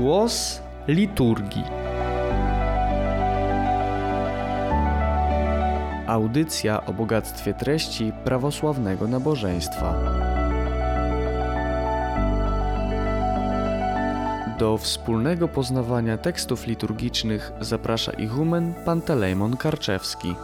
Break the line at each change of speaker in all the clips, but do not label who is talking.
Głos liturgii. Audycja o bogactwie treści prawosławnego nabożeństwa. Do wspólnego poznawania tekstów liturgicznych zaprasza ichumen Pantelejmon Karczewski.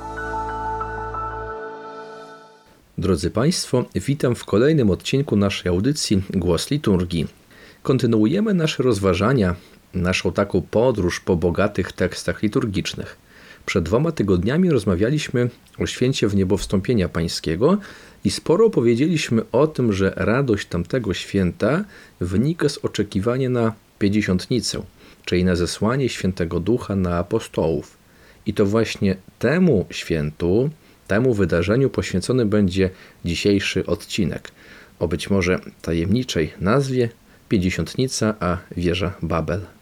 Drodzy Państwo, witam w kolejnym odcinku naszej audycji Głos Liturgii. Kontynuujemy nasze rozważania, naszą taką podróż po bogatych tekstach liturgicznych. Przed dwoma tygodniami rozmawialiśmy o święcie w niebo wstąpienia pańskiego i sporo powiedzieliśmy o tym, że radość tamtego święta wynika z oczekiwania na pięćdziesiątnicę, czyli na zesłanie świętego ducha na apostołów. I to właśnie temu świętu, temu wydarzeniu poświęcony będzie dzisiejszy odcinek o być może tajemniczej nazwie Pięćdziesiątnica a wieża Babel.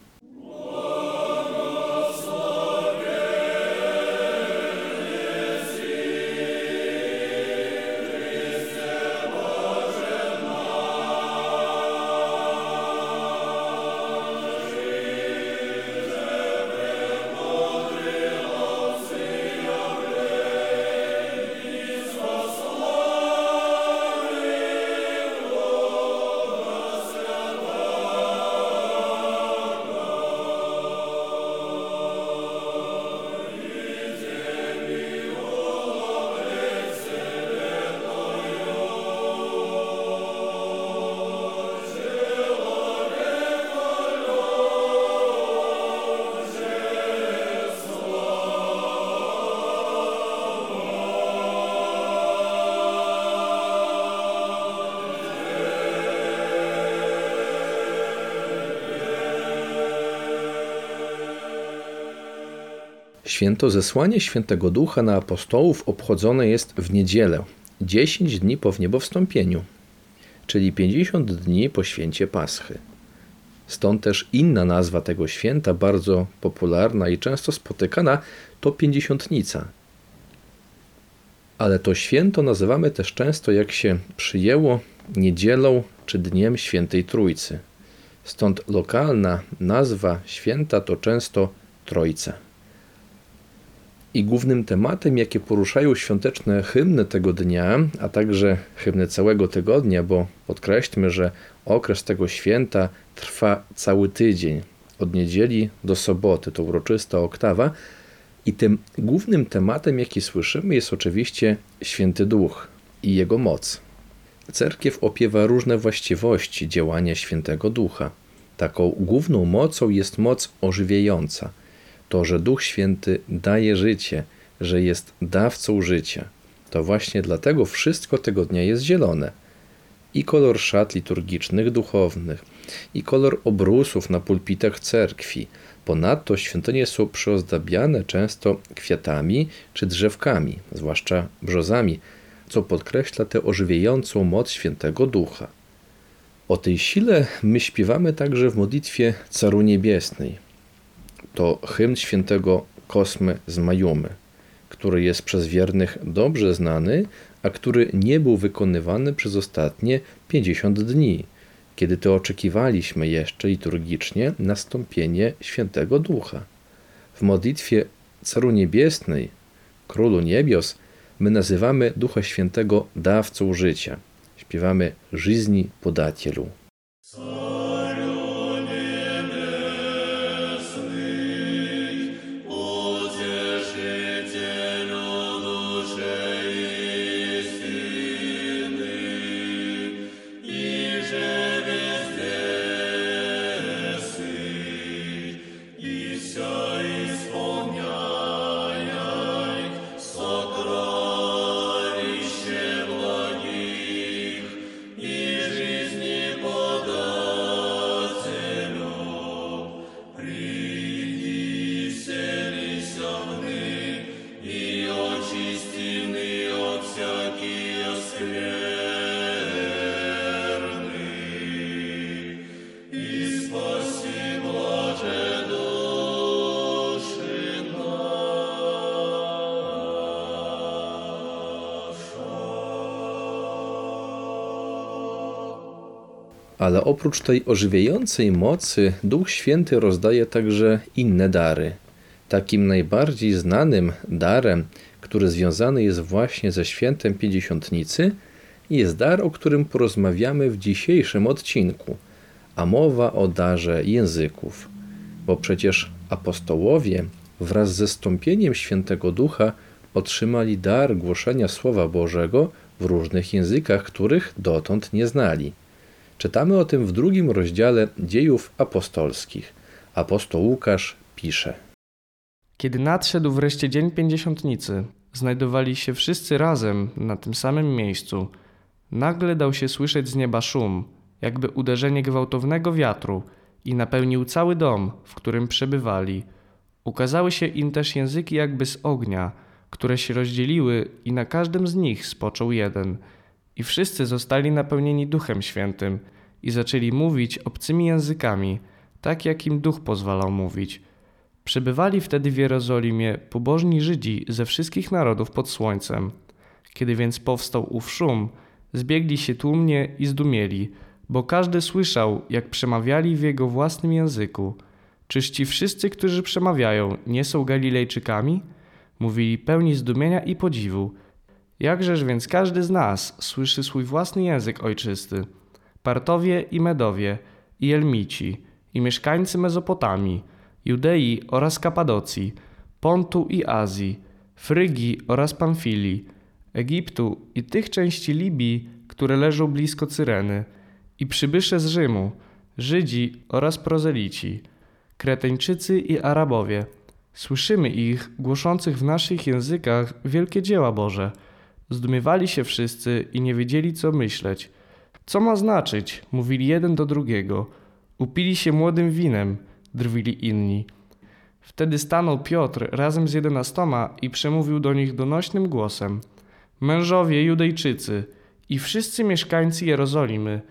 Święto zesłanie świętego ducha na apostołów obchodzone jest w niedzielę, 10 dni po wniebowstąpieniu, czyli 50 dni po święcie Paschy. Stąd też inna nazwa tego święta, bardzo popularna i często spotykana, to Pięćdziesiątnica. Ale to święto nazywamy też często, jak się przyjęło, niedzielą czy dniem świętej Trójcy. Stąd lokalna nazwa święta to często Trójca. I głównym tematem, jakie poruszają świąteczne hymny tego dnia, a także hymny całego tygodnia, bo podkreślmy, że okres tego święta trwa cały tydzień, od niedzieli do soboty, to uroczysta oktawa. I tym głównym tematem, jaki słyszymy, jest oczywiście Święty Duch i Jego moc. Cerkiew opiewa różne właściwości działania Świętego Ducha. Taką główną mocą jest moc ożywiająca – to, że Duch Święty daje życie, że jest dawcą życia. To właśnie dlatego wszystko tego dnia jest zielone. I kolor szat liturgicznych, duchownych, i kolor obrusów na pulpitach cerkwi. Ponadto świątynie są przyozdabiane często kwiatami czy drzewkami, zwłaszcza brzozami, co podkreśla tę ożywiającą moc świętego ducha. O tej sile my śpiewamy także w modlitwie Caru Niebiesnej, to hymn świętego Kosmy z Majumy, który jest przez wiernych dobrze znany, a który nie był wykonywany przez ostatnie 50 dni, kiedy to oczekiwaliśmy jeszcze liturgicznie nastąpienie świętego Ducha. W modlitwie Caru Niebiesnej, Królu Niebios, my nazywamy Ducha Świętego dawcą życia. Śpiewamy Żyzni podatielu. Ale oprócz tej ożywiającej mocy, Duch Święty rozdaje także inne dary. Takim najbardziej znanym darem, który związany jest właśnie ze świętem Pięćdziesiątnicy, jest dar, o którym porozmawiamy w dzisiejszym odcinku, a mowa o darze języków. Bo przecież apostołowie wraz ze stąpieniem Świętego Ducha otrzymali dar głoszenia Słowa Bożego w różnych językach, których dotąd nie znali. Czytamy o tym w drugim rozdziale dziejów apostolskich. Apostoł Łukasz pisze.
Kiedy nadszedł wreszcie dzień pięćdziesiątnicy, znajdowali się wszyscy razem na tym samym miejscu. Nagle dał się słyszeć z nieba szum, jakby uderzenie gwałtownego wiatru, i napełnił cały dom, w którym przebywali. Ukazały się im też języki jakby z ognia, które się rozdzieliły, i na każdym z nich spoczął jeden. I wszyscy zostali napełnieni Duchem Świętym i zaczęli mówić obcymi językami, tak jak im Duch pozwalał mówić. Przebywali wtedy w Jerozolimie pobożni Żydzi ze wszystkich narodów pod słońcem. Kiedy więc powstał ów szum, zbiegli się tłumnie i zdumieli, bo każdy słyszał, jak przemawiali w jego własnym języku. Czyż ci wszyscy, którzy przemawiają, nie są Galilejczykami? Mówili pełni zdumienia i podziwu. Jakżeż więc każdy z nas słyszy swój własny język ojczysty? Partowie i Medowie, i Elmici, i mieszkańcy Mezopotamii, Judei oraz Kapadocji, Pontu i Azji, Frygii oraz Pamfilii, Egiptu i tych części Libii, które leżą blisko Cyreny, i przybysze z Rzymu, Żydzi oraz prozelici, Kreteńczycy i Arabowie. Słyszymy ich, głoszących w naszych językach wielkie dzieła Boże. Zdumiewali się wszyscy i nie wiedzieli, co myśleć. Co ma znaczyć? Mówili jeden do drugiego. Upili się młodym winem, drwili inni. Wtedy stanął Piotr razem z jedenastoma i przemówił do nich donośnym głosem: Mężowie Judejczycy i wszyscy mieszkańcy Jerozolimy,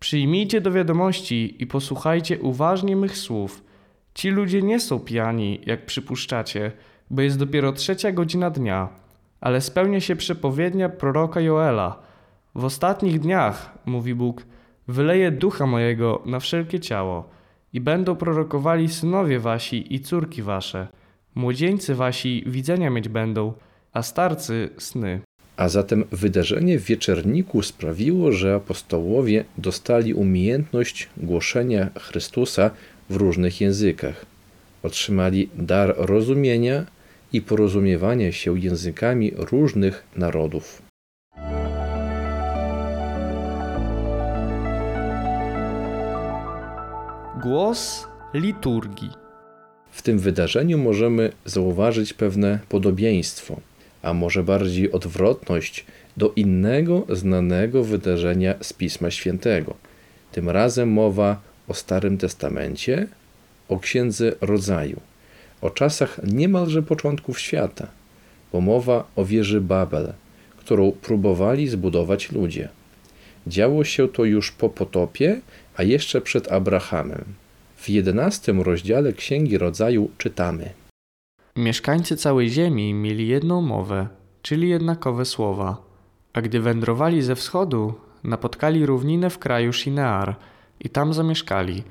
przyjmijcie do wiadomości i posłuchajcie uważnie mych słów. Ci ludzie nie są pijani, jak przypuszczacie, bo jest dopiero trzecia godzina dnia, ale spełnia się przepowiednia proroka Joela. W ostatnich dniach, mówi Bóg, wyleję ducha mojego na wszelkie ciało i będą prorokowali synowie wasi i córki wasze. Młodzieńcy wasi widzenia mieć będą, a starcy sny.
A zatem wydarzenie w wieczerniku sprawiło, że apostołowie dostali umiejętność głoszenia Chrystusa w różnych językach. Otrzymali dar rozumienia i porozumiewania się językami różnych narodów.
Głos liturgii.
W tym wydarzeniu możemy zauważyć pewne podobieństwo, a może bardziej odwrotność do innego znanego wydarzenia z Pisma Świętego. Tym razem mowa o Starym Testamencie, o Księdze Rodzaju, o czasach niemalże początków świata, bo mowa o wieży Babel, którą próbowali zbudować ludzie. Działo się to już po potopie, a jeszcze przed Abrahamem. W jedenastym rozdziale Księgi Rodzaju czytamy:
Mieszkańcy całej ziemi mieli jedną mowę, czyli jednakowe słowa. A gdy wędrowali ze wschodu, napotkali równinę w kraju Shinear i tam zamieszkali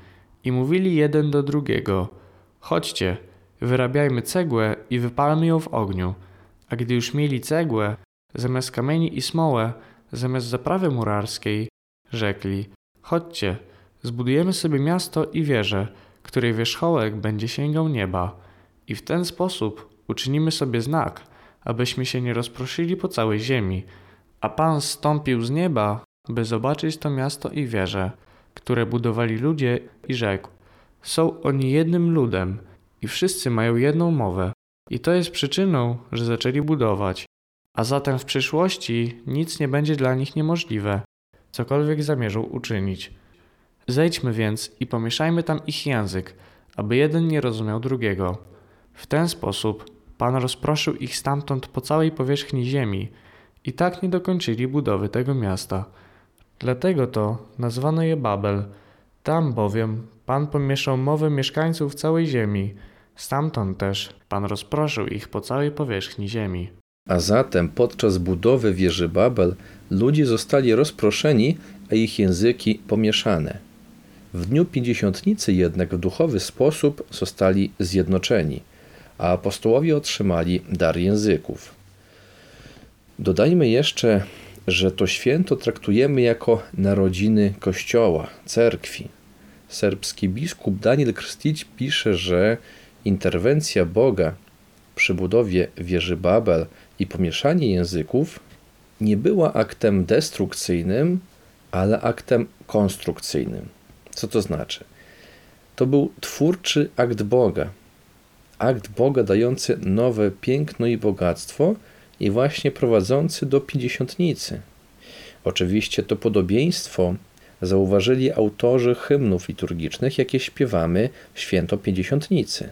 i mówili jeden do drugiego: Chodźcie, wyrabiajmy cegłę i wypalmy ją w ogniu. A gdy już mieli cegłę, zamiast kamieni i smołę, zamiast zaprawy murarskiej, rzekli: Chodźcie, zbudujemy sobie miasto i wieżę, której wierzchołek będzie sięgał nieba. I w ten sposób uczynimy sobie znak, abyśmy się nie rozproszyli po całej ziemi. A Pan stąpił z nieba, by zobaczyć to miasto i wieżę, które budowali ludzie i rzekł: Są oni jednym ludem i wszyscy mają jedną mowę. I to jest przyczyną, że zaczęli budować. A zatem w przyszłości nic nie będzie dla nich niemożliwe, cokolwiek zamierzą uczynić. Zejdźmy więc i pomieszajmy tam ich język, aby jeden nie rozumiał drugiego. W ten sposób Pan rozproszył ich stamtąd po całej powierzchni ziemi i tak nie dokończyli budowy tego miasta. Dlatego to nazwano je Babel. Tam bowiem Pan pomieszał mowę mieszkańców całej ziemi. Stamtąd też Pan rozproszył ich po całej powierzchni ziemi.
A zatem podczas budowy wieży Babel ludzie zostali rozproszeni, a ich języki pomieszane. W dniu pięćdziesiątnicy jednak w duchowy sposób zostali zjednoczeni, a apostołowie otrzymali dar języków. Dodajmy jeszcze, że to święto traktujemy jako narodziny Kościoła, cerkwi. Serbski biskup Daniel Krstić pisze, że interwencja Boga przy budowie wieży Babel i pomieszanie języków nie była aktem destrukcyjnym, ale aktem konstrukcyjnym. Co to znaczy? To był twórczy akt Boga. Akt Boga dający nowe piękno i bogactwo i właśnie prowadzący do pięćdziesiątnicy. Oczywiście to podobieństwo zauważyli autorzy hymnów liturgicznych, jakie śpiewamy w święto pięćdziesiątnicy.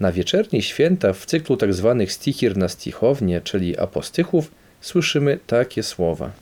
Na wieczernie święta w cyklu tzw. Tak stichir na stichownie, czyli apostychów, słyszymy takie słowa.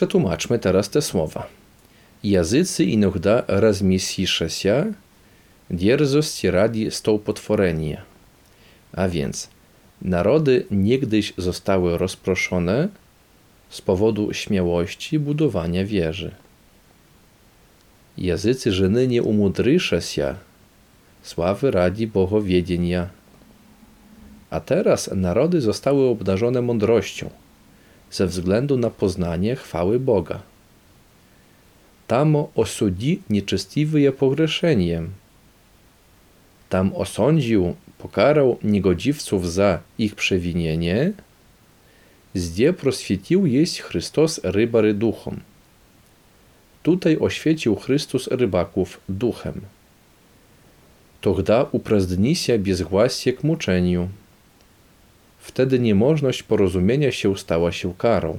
Przetłumaczmy teraz te słowa. Jazycy inogda размесишася, dierzość radi potworenia. A więc narody niegdyś zostały rozproszone z powodu śmiałości budowania wieży. Jazycy żeny nie umudrysza sławy radi bogowiedzenia. A teraz narody zostały obdarzone mądrością – ze względu na poznanie chwały Boga. Tam osudzi nieczestiwie pogrzeszeniem. Tam osądził, pokarał niegodziwców za ich przewinienie, zdzie proswiecił jest Chrystus rybary duchom. Tutaj oświecił Chrystus rybaków duchem. Тогда упраздни się безгласие к мучению. Wtedy niemożność porozumienia się stała się karą.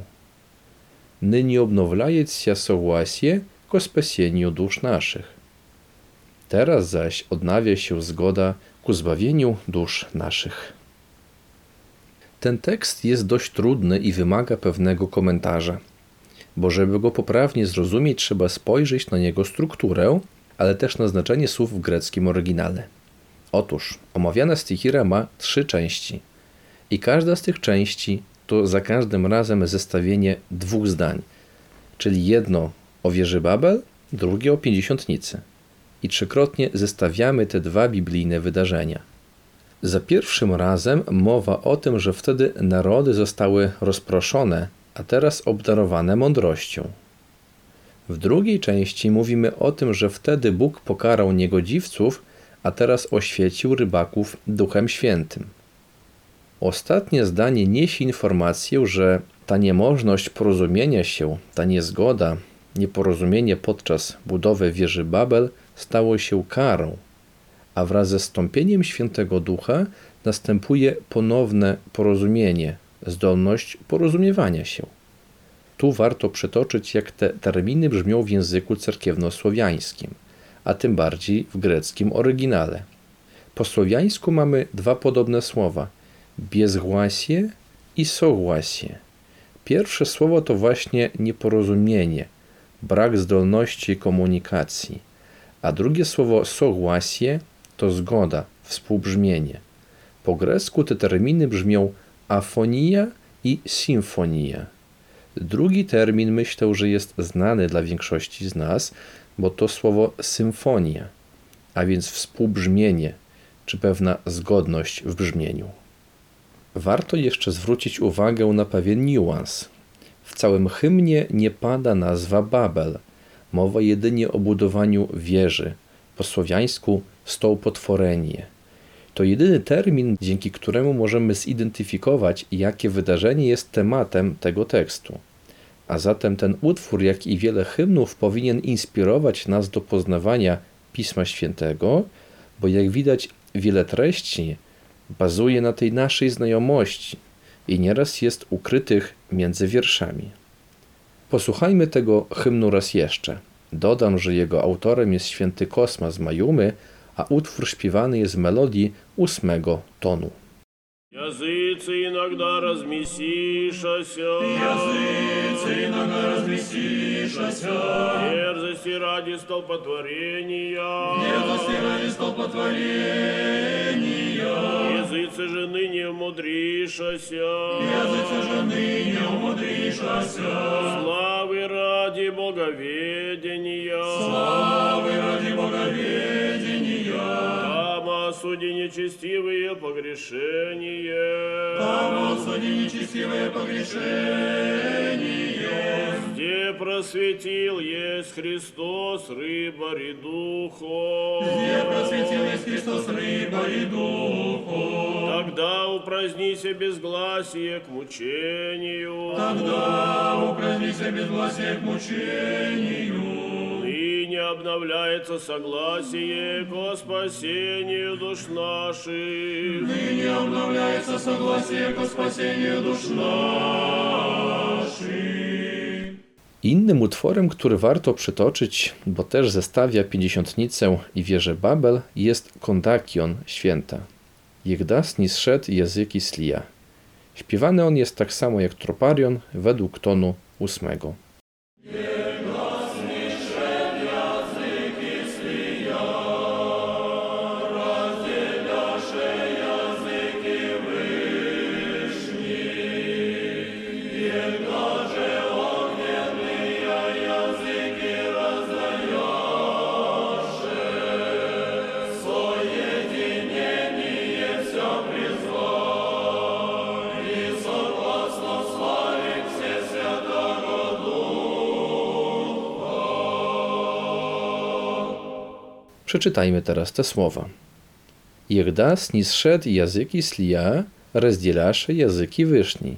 Nyní obnowляется согласие ко спасению dusz naszych. Teraz zaś odnawia się zgoda ku zbawieniu dusz naszych. Ten tekst jest dość trudny i wymaga pewnego komentarza, bo żeby go poprawnie zrozumieć, trzeba spojrzeć na jego strukturę, ale też na znaczenie słów w greckim oryginale. Otóż omawiana stichira ma trzy części – i każda z tych części to za każdym razem zestawienie dwóch zdań, czyli jedno o wieży Babel, drugie o pięćdziesiątnicy. I trzykrotnie zestawiamy te dwa biblijne wydarzenia. Za pierwszym razem mowa o tym, że wtedy narody zostały rozproszone, a teraz obdarowane mądrością. W drugiej części mówimy o tym, że wtedy Bóg pokarał niegodziwców, a teraz oświecił rybaków Duchem Świętym. Ostatnie zdanie niesie informację, że ta niemożność porozumienia się, ta niezgoda, nieporozumienie podczas budowy wieży Babel stało się karą, a wraz ze stąpieniem Świętego Ducha następuje ponowne porozumienie, zdolność porozumiewania się. Tu warto przytoczyć, jak te terminy brzmią w języku cerkiewnosłowiańskim, a tym bardziej w greckim oryginale. Po słowiańsku mamy dwa podobne słowa – bezgłasie i sogłasie. Pierwsze słowo to właśnie nieporozumienie, brak zdolności komunikacji, a drugie słowo sogłasie to zgoda, współbrzmienie. Po grecku te terminy brzmią afonia i symfonia. Drugi termin myślę, że jest znany dla większości z nas, bo to słowo symfonia, a więc współbrzmienie, czy pewna zgodność w brzmieniu. Warto jeszcze zwrócić uwagę na pewien niuans. W całym hymnie nie pada nazwa Babel. Mowa jedynie o budowaniu wieży, po słowiańsku stołpotworenie. To jedyny termin, dzięki któremu możemy zidentyfikować, jakie wydarzenie jest tematem tego tekstu. A zatem ten utwór, jak i wiele hymnów, powinien inspirować nas do poznawania Pisma Świętego, bo jak widać, wiele treści bazuje na tej naszej znajomości i nieraz jest ukrytych między wierszami. Posłuchajmy tego hymnu raz jeszcze. Dodam, że jego autorem jest święty Kosma z Majumy, a utwór śpiewany jest w melodii ósmego tonu.
Языцы иногда размесишася,
Языцы иногда Разместишася,
Дерзости ради столпотворения,
Дерзости ради столпотворения,
Языцы же ныне умудришася,
Языцы же ныне умудришася,
Славы ради боговедения,
Славы ради боговедения,
Там осуди нечестивые погрешения,
Там осуди нечестивое погрешение,
Где просветил есть Христос, рыба и духом.
Где просветил есть Христос рыба и духу,
Тогда упразднися безгласие к мучению.
Тогда упразднися безгласие к мучению,
обновляется согласие ко спасению душ наших.
Ныне обновляется согласие ко спасению душ наших.
Innym utworem, który warto przytoczyć, bo też zestawia pięćdziesiątnicę i wieżę Babel, jest Kondakion Święta. Jegdas nie zszedł języki Slia. Śpiewany on jest tak samo jak Troparion według tonu ósmego. Przeczytajmy teraz te słowa. Jegdas nie zszedł języki Slia, rozdzielasze języki wyszni.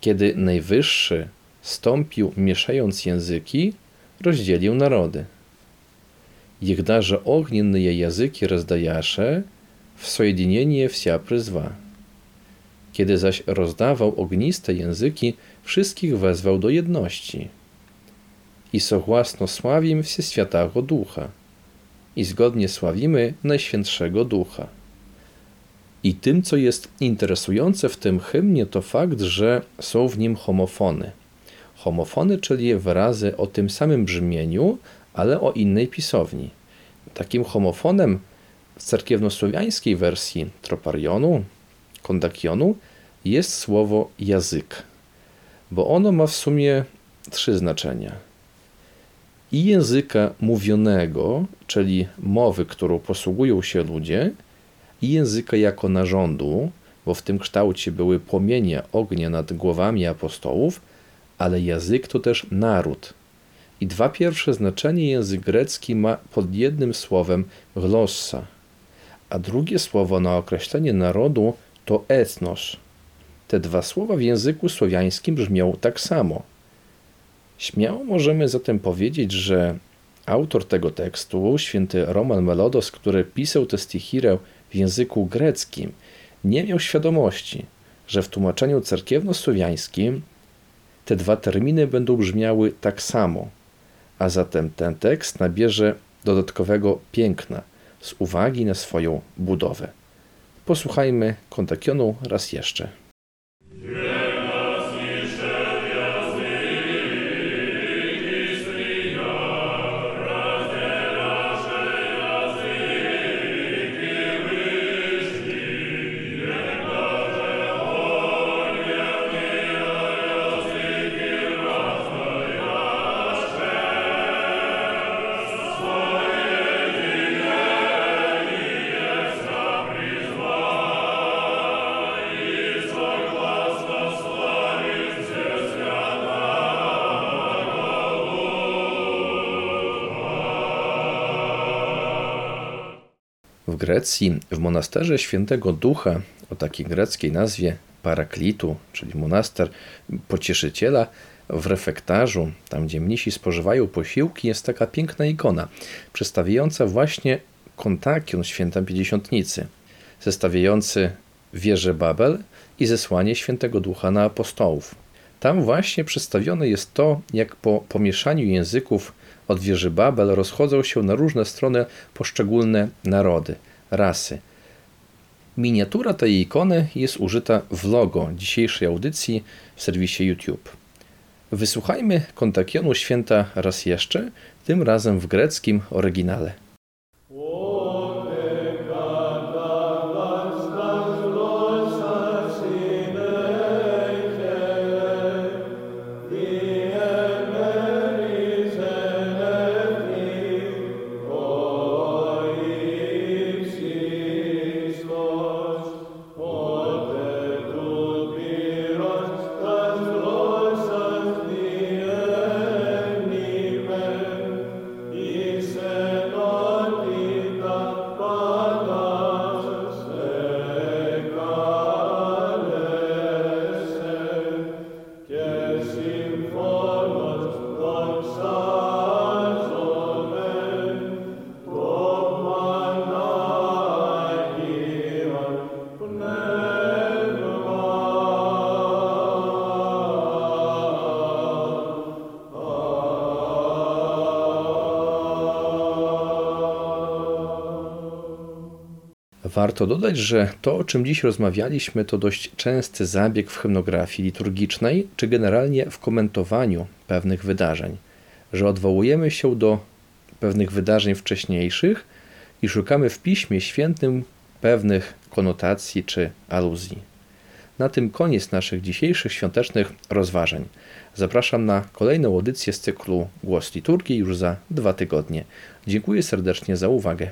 Kiedy Najwyższy stąpił mieszając języki, rozdzielił narody. Jegdarze огненные języki rozdajasze, w sojedinienie wsia przyzwa. Kiedy zaś rozdawał ogniste języki, wszystkich wezwał do jedności. I sochłasno sławim Wszechświatego Ducha i zgodnie sławimy Najświętszego Ducha. I tym, co jest interesujące w tym hymnie, to fakt, że są w nim homofony. Homofony, czyli wyrazy o tym samym brzmieniu, ale o innej pisowni. Takim homofonem w cerkiewnosłowiańskiej wersji troparionu, kondakionu jest słowo jazyk, bo ono ma w sumie trzy znaczenia i języka mówionego, czyli mowy, którą posługują się ludzie, i języka jako narządu, bo w tym kształcie były płomienie ognia nad głowami apostołów, ale język to też naród. I dwa pierwsze znaczenie język grecki ma pod jednym słowem glossa, a drugie słowo na określenie narodu to etnos. Te dwa słowa w języku słowiańskim brzmią tak samo – Śmiało możemy zatem powiedzieć, że autor tego tekstu, święty Roman Melodos, który pisał tę stichirę w języku greckim, nie miał świadomości, że w tłumaczeniu cerkiewno-słowiańskim te dwa terminy będą brzmiały tak samo, a zatem ten tekst nabierze dodatkowego piękna z uwagi na swoją budowę. Posłuchajmy kontakionu raz jeszcze. Grecji, w monasterze Świętego Ducha, o takiej greckiej nazwie Paraklitu, czyli monaster pocieszyciela, w refektarzu, tam gdzie mnisi spożywają posiłki, jest taka piękna ikona, przedstawiająca właśnie kontakion święta Pięćdziesiątnicy, zestawiający wieżę Babel i zesłanie świętego ducha na apostołów. Tam właśnie przedstawione jest to, jak po pomieszaniu języków od wieży Babel rozchodzą się na różne strony poszczególne narody, rasy. Miniatura tej ikony jest użyta w logo dzisiejszej audycji w serwisie YouTube. Wysłuchajmy kontakionu święta raz jeszcze, tym razem w greckim oryginale. Warto dodać, że to, o czym dziś rozmawialiśmy, to dość częsty zabieg w hymnografii liturgicznej, czy generalnie w komentowaniu pewnych wydarzeń, że odwołujemy się do pewnych wydarzeń wcześniejszych i szukamy w Piśmie Świętym pewnych konotacji czy aluzji. Na tym koniec naszych dzisiejszych świątecznych rozważań. Zapraszam na kolejną audycję z cyklu Głos Liturgii już za dwa tygodnie. Dziękuję serdecznie za uwagę.